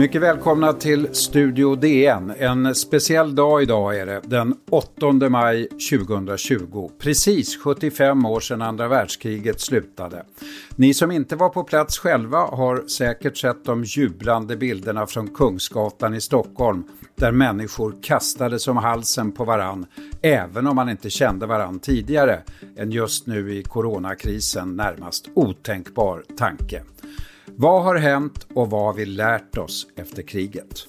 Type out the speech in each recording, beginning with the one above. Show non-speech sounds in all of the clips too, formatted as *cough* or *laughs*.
Mycket välkomna till Studio DN. En speciell dag idag är det, den 8 maj 2020. Precis 75 år sedan andra världskriget slutade. Ni som inte var på plats själva har säkert sett de jublande bilderna från Kungsgatan i Stockholm där människor kastades om halsen på varann, även om man inte kände varann tidigare. En just nu i coronakrisen närmast otänkbar tanke. Vad har hänt och vad har vi lärt oss efter kriget?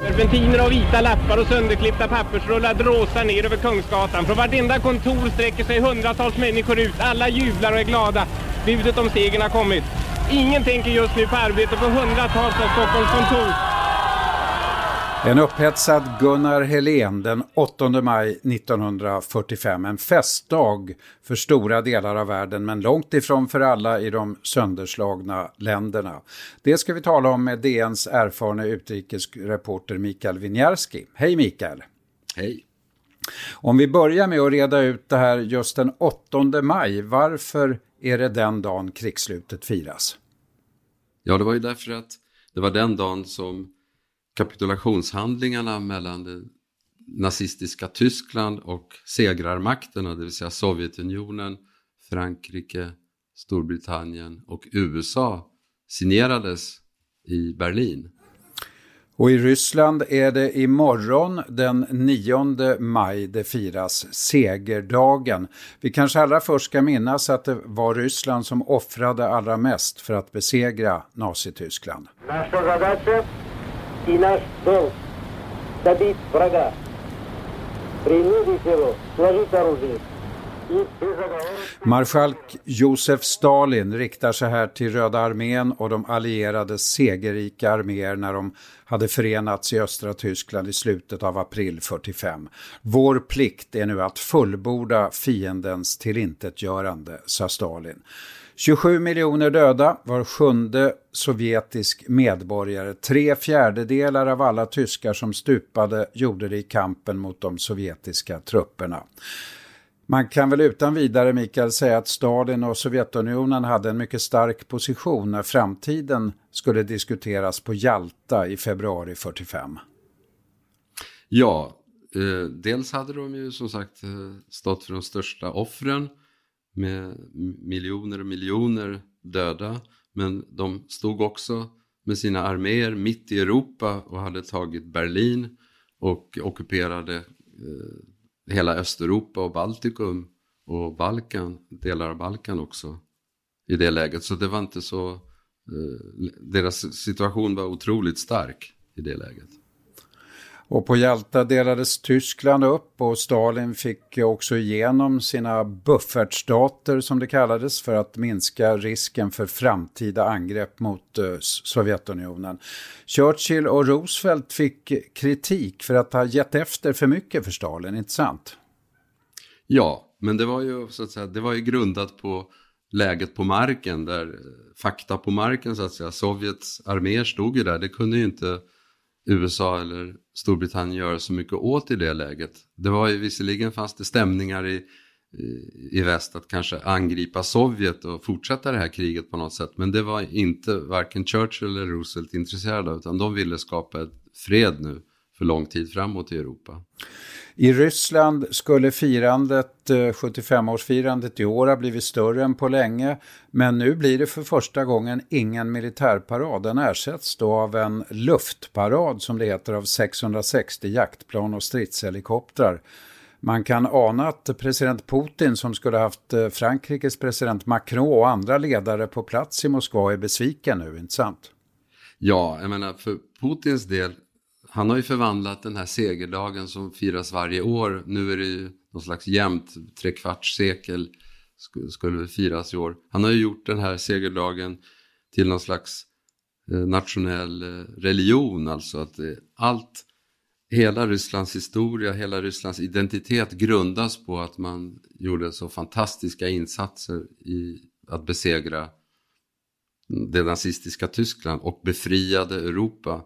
Serpentiner och vita lappar och sönderklippta pappersrullar dråsar ner över Kungsgatan. Från vartenda kontor sträcker sig hundratals människor ut. Alla jublar och är glada. Budet om segern har kommit. Ingen tänker just nu på arbete på hundratals av Stockholms kontor. En upphetsad Gunnar Helén den 8 maj 1945. En festdag för stora delar av världen men långt ifrån för alla i de sönderslagna länderna. Det ska vi tala om med DNs erfarna utrikesreporter Mikael Winiarski. Hej Mikael! Hej! Om vi börjar med att reda ut det här just den 8 maj. Varför är det den dagen krigsslutet firas? Ja, det var ju därför att det var den dagen som kapitulationshandlingarna mellan det nazistiska Tyskland och segrarmakterna, det vill säga Sovjetunionen, Frankrike, Storbritannien och USA signerades i Berlin. Och i Ryssland är det imorgon den 9 maj det firas segerdagen. Vi kanske allra först ska minnas att det var Ryssland som offrade allra mest för att besegra Nazityskland и наш долг добить врага, принудить его сложить оружие Marskalk Josef Stalin riktar sig här till Röda armén och de allierades segerrika arméer när de hade förenats i östra Tyskland i slutet av april 45. Vår plikt är nu att fullborda fiendens tillintetgörande, sa Stalin. 27 miljoner döda, var sjunde sovjetisk medborgare. Tre fjärdedelar av alla tyskar som stupade gjorde det i kampen mot de sovjetiska trupperna. Man kan väl utan vidare, Mikael, säga att Stalin och Sovjetunionen hade en mycket stark position när framtiden skulle diskuteras på Jalta i februari 45. Ja, eh, dels hade de ju som sagt eh, stått för de största offren med miljoner och miljoner döda. Men de stod också med sina arméer mitt i Europa och hade tagit Berlin och ockuperade eh, hela Östeuropa och Baltikum och Balkan, delar av Balkan också i det läget. Så det var inte så, eh, deras situation var otroligt stark i det läget. Och på Jalta delades Tyskland upp och Stalin fick också igenom sina buffertstater som det kallades för att minska risken för framtida angrepp mot eh, Sovjetunionen. Churchill och Roosevelt fick kritik för att ha gett efter för mycket för Stalin, inte sant? Ja, men det var ju, så att säga, det var ju grundat på läget på marken, där eh, fakta på marken så att säga. Sovjets arméer stod ju där, det kunde ju inte USA eller Storbritannien göra så mycket åt i det läget. Det var ju visserligen fanns det stämningar i, i, i väst att kanske angripa Sovjet och fortsätta det här kriget på något sätt. Men det var inte varken Churchill eller Roosevelt intresserade av utan de ville skapa ett fred nu för lång tid framåt i Europa. I Ryssland skulle firandet, eh, 75-årsfirandet i år ha blivit större än på länge. Men nu blir det för första gången ingen militärparad. Den ersätts då av en luftparad som det heter av 660 jaktplan och stridshelikoptrar. Man kan ana att president Putin som skulle haft eh, Frankrikes president Macron och andra ledare på plats i Moskva är besviken nu, inte sant? Ja, jag menar för Putins del han har ju förvandlat den här segerdagen som firas varje år. Nu är det ju någon slags jämnt trekvarts sekel skulle firas i år. Han har ju gjort den här segerdagen till någon slags eh, nationell eh, religion, alltså att eh, allt, hela Rysslands historia, hela Rysslands identitet grundas på att man gjorde så fantastiska insatser i att besegra mm, det nazistiska Tyskland och befriade Europa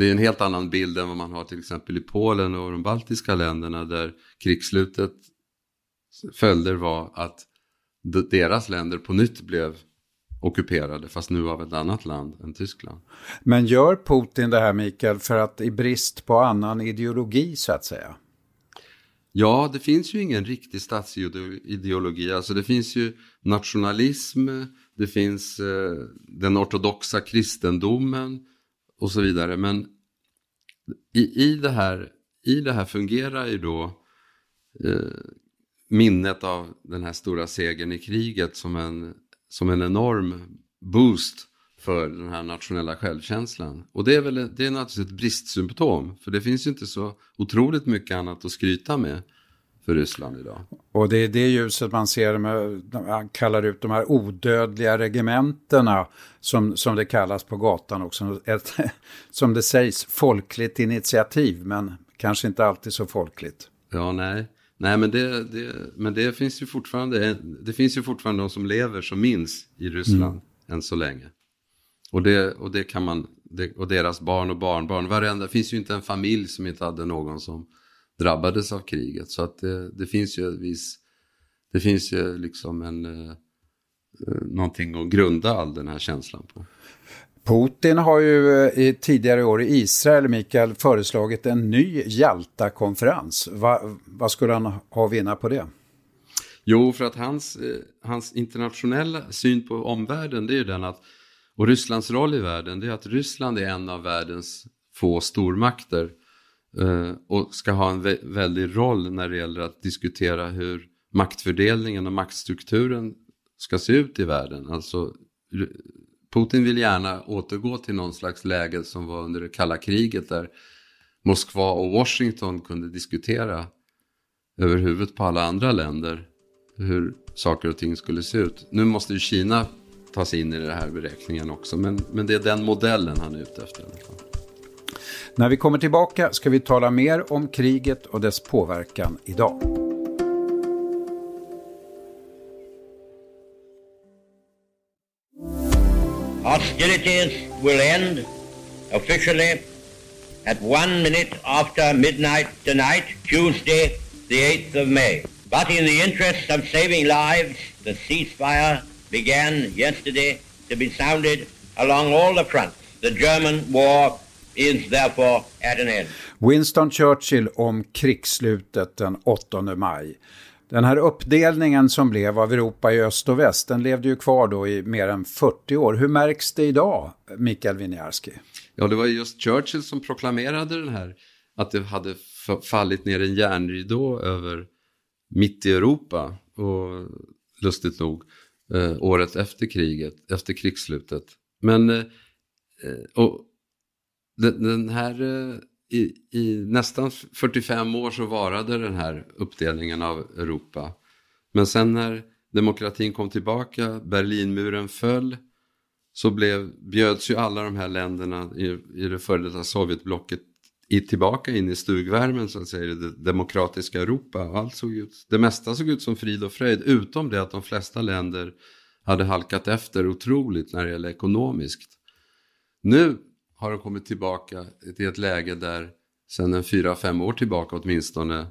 det är en helt annan bild än vad man har till exempel i Polen och de baltiska länderna där krigsslutet följder var att deras länder på nytt blev ockuperade, fast nu av ett annat land än Tyskland. Men gör Putin det här Mikael för att i brist på annan ideologi så att säga? Ja, det finns ju ingen riktig statsideologi. Alltså det finns ju nationalism, det finns eh, den ortodoxa kristendomen och så vidare. Men i, i, det, här, i det här fungerar ju då eh, minnet av den här stora segern i kriget som en, som en enorm boost för den här nationella självkänslan. Och det är väl det är naturligtvis ett bristsymptom, för det finns ju inte så otroligt mycket annat att skryta med för Ryssland idag. Och det är det ljuset man ser, med, man kallar ut de här odödliga regementena som, som det kallas på gatan också. Ett, *laughs* som det sägs, folkligt initiativ, men kanske inte alltid så folkligt. Ja, nej. Nej, men det, det, men det finns ju fortfarande, det finns ju fortfarande de som lever som minns i Ryssland mm. än så länge. Och det, och det kan man, det, och deras barn och barnbarn, varenda, det finns ju inte en familj som inte hade någon som drabbades av kriget. Så att det, det finns ju viss, det finns ju liksom en, eh, eh, någonting att grunda all den här känslan på. Putin har ju eh, i tidigare år i Israel, Mikael, föreslagit en ny Jalta-konferens. Va, vad skulle han ha att vinna på det? Jo, för att hans, eh, hans internationella syn på omvärlden det är ju den att, och Rysslands roll i världen, det är att Ryssland är en av världens få stormakter eh, Eh, och ska ha en vä väldig roll när det gäller att diskutera hur maktfördelningen och maktstrukturen ska se ut i världen. Alltså Putin vill gärna återgå till någon slags läge som var under det kalla kriget där Moskva och Washington kunde diskutera över huvudet på alla andra länder hur saker och ting skulle se ut. Nu måste ju Kina ta sig in i den här beräkningen också, men, men det är den modellen han är ute efter. När vi kommer tillbaka ska vi tala mer om kriget och dess påverkan idag. Hostilities will end officially at one minute after midnight tonight, Tuesday, the 8th of May. But in the interest of saving lives, the ceasefire began yesterday to be sounded along all the fronts. The German war is therefore at an end. Winston Churchill om krigsslutet den 8 maj. Den här uppdelningen som blev av Europa i öst och väst, den levde ju kvar då i mer än 40 år. Hur märks det idag, Mikael Winiarski? Ja, det var just Churchill som proklamerade den här, att det hade fallit ner en järnridå över mitt i Europa. Och lustigt nog, eh, året efter kriget, efter krigsslutet. Men, eh, och den, den här eh, i, i nästan 45 år så varade den här uppdelningen av Europa. Men sen när demokratin kom tillbaka, Berlinmuren föll, så blev, bjöds ju alla de här länderna i, i det före detta Sovjetblocket i, tillbaka in i stugvärmen så att säga, i det demokratiska Europa. allt såg ut, det mesta såg ut som frid och fröjd, utom det att de flesta länder hade halkat efter otroligt när det gäller ekonomiskt. Nu har de kommit tillbaka till ett läge där sedan en fyra, fem år tillbaka åtminstone,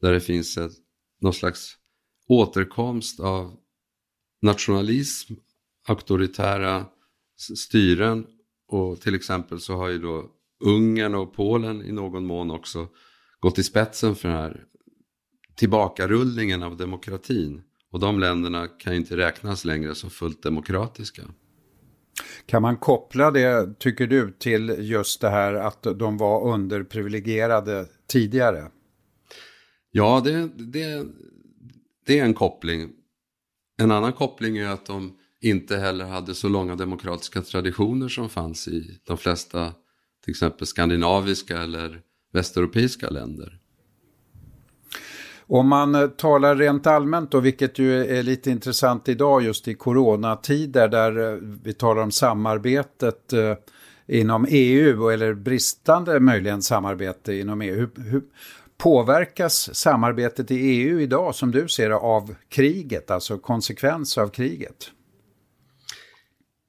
där det finns ett, någon slags återkomst av nationalism, auktoritära styren och till exempel så har ju då Ungern och Polen i någon mån också gått i spetsen för den här tillbakarullningen av demokratin. Och de länderna kan ju inte räknas längre som fullt demokratiska. Kan man koppla det, tycker du, till just det här att de var underprivilegierade tidigare? Ja, det, det, det är en koppling. En annan koppling är att de inte heller hade så långa demokratiska traditioner som fanns i de flesta till exempel skandinaviska eller västeuropeiska länder. Om man eh, talar rent allmänt då, vilket ju är lite intressant idag just i coronatider där eh, vi talar om samarbetet eh, inom EU eller bristande möjligen samarbete inom EU. Hur, hur påverkas samarbetet i EU idag som du ser det av kriget, alltså konsekvens av kriget?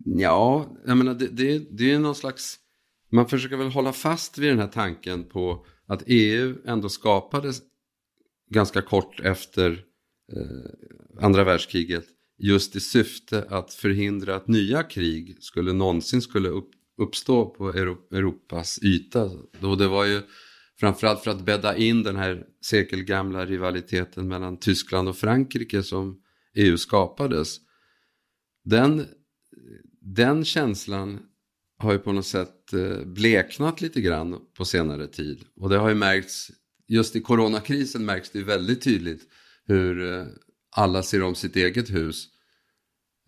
Ja, jag menar det, det, det är någon slags, man försöker väl hålla fast vid den här tanken på att EU ändå skapades ganska kort efter eh, andra världskriget just i syfte att förhindra att nya krig skulle någonsin skulle upp, uppstå på Europas yta. Då det var ju framförallt för att bädda in den här sekelgamla rivaliteten mellan Tyskland och Frankrike som EU skapades. Den, den känslan har ju på något sätt eh, bleknat lite grann på senare tid. Och det har ju märkts, just i coronakrisen märks det väldigt tydligt hur eh, alla ser om sitt eget hus.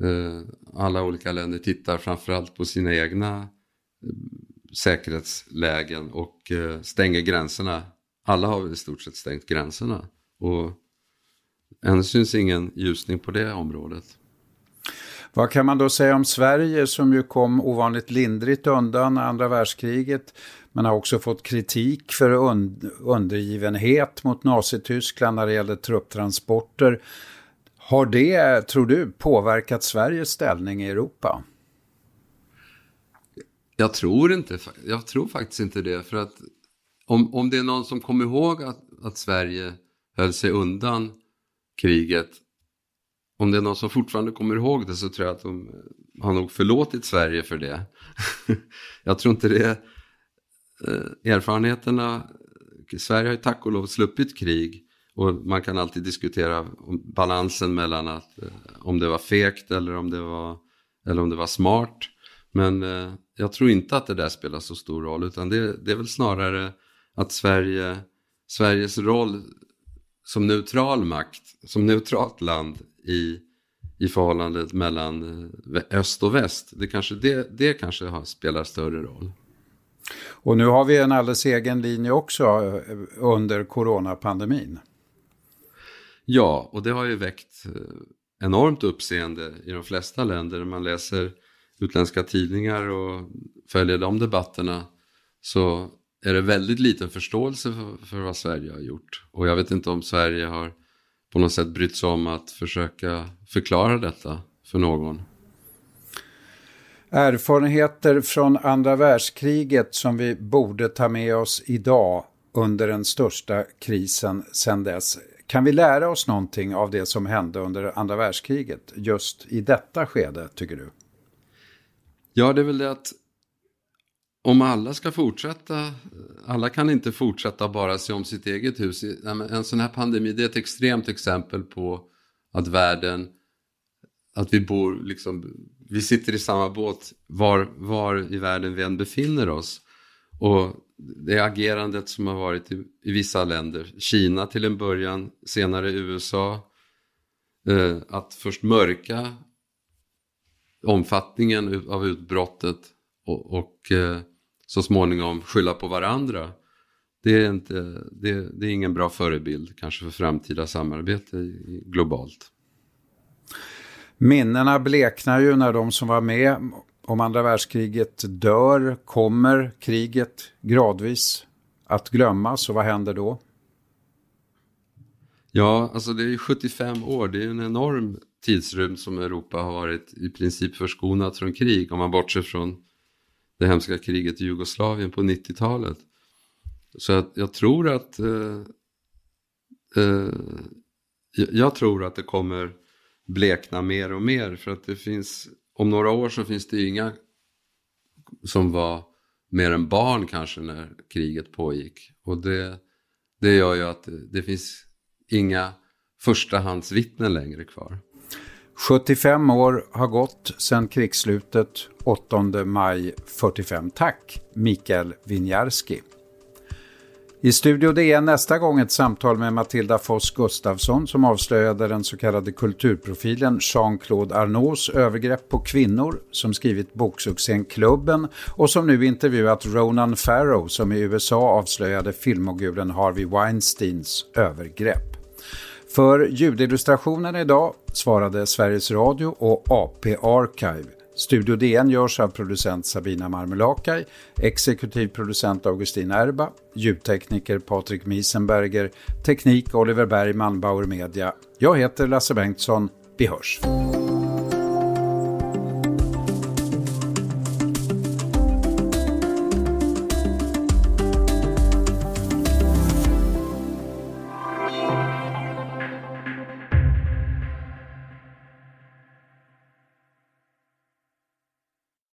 Eh, alla olika länder tittar framförallt på sina egna eh, säkerhetslägen och stänger gränserna. Alla har väl i stort sett stängt gränserna. Och än syns ingen ljusning på det området. Vad kan man då säga om Sverige som ju kom ovanligt lindrigt undan andra världskriget men har också fått kritik för und undergivenhet mot Nazityskland när det gäller trupptransporter. Har det, tror du, påverkat Sveriges ställning i Europa? Jag tror inte, jag tror faktiskt inte det. För att om, om det är någon som kommer ihåg att, att Sverige höll sig undan kriget om det är någon som fortfarande kommer ihåg det så tror jag att de har nog förlåtit Sverige för det. *laughs* jag tror inte det. Eh, erfarenheterna, Sverige har ju tack och lov sluppit krig och man kan alltid diskutera balansen mellan att, eh, om det var fegt eller om det var, eller om det var smart. Men eh, jag tror inte att det där spelar så stor roll utan det, det är väl snarare att Sverige, Sveriges roll som neutral makt, som neutralt land i, i förhållandet mellan öst och väst. Det kanske, det, det kanske har, spelar större roll. Och nu har vi en alldeles egen linje också eh, under coronapandemin. Ja, och det har ju väckt eh, enormt uppseende i de flesta länder. När man läser utländska tidningar och följer de debatterna så är det väldigt liten förståelse för, för vad Sverige har gjort. Och jag vet inte om Sverige har på något sätt brytt sig om att försöka förklara detta för någon. Erfarenheter från andra världskriget som vi borde ta med oss idag under den största krisen sedan dess. Kan vi lära oss någonting av det som hände under andra världskriget just i detta skede, tycker du? Ja, det är väl det att om alla ska fortsätta, alla kan inte fortsätta bara se om sitt eget hus. En sån här pandemi, det är ett extremt exempel på att världen, att vi bor liksom, vi sitter i samma båt var, var i världen vi än befinner oss. Och det agerandet som har varit i, i vissa länder, Kina till en början, senare USA, eh, att först mörka omfattningen av utbrottet och, och eh, så småningom skylla på varandra. Det är, inte, det, det är ingen bra förebild kanske för framtida samarbete globalt. Minnena bleknar ju när de som var med om andra världskriget dör. Kommer kriget gradvis att glömmas och vad händer då? Ja, alltså det är 75 år, det är en enorm tidsrymd som Europa har varit i princip förskonat från krig om man bortser från det hemska kriget i Jugoslavien på 90-talet. Så att jag tror att eh, eh, jag tror att det kommer blekna mer och mer för att det finns om några år så finns det inga som var mer än barn kanske när kriget pågick och det, det gör ju att det, det finns inga förstahandsvittnen längre kvar. 75 år har gått sedan krigsslutet 8 maj 45. Tack Mikael Winjarski. I Studio DN nästa gång ett samtal med Matilda Foss Gustafsson som avslöjade den så kallade kulturprofilen Jean-Claude Arnauds övergrepp på kvinnor som skrivit boksuccén Klubben och som nu intervjuat Ronan Farrow som i USA avslöjade filmogulen Harvey Weinsteins övergrepp. För ljudillustrationen idag svarade Sveriges Radio och AP Archive. Studio DN görs av producent Sabina Marmelakai, exekutiv producent Augustin Erba, ljudtekniker Patrik Miesenberger, teknik Oliver Bergman, Bauer Media. Jag heter Lasse Bengtsson. Vi hörs!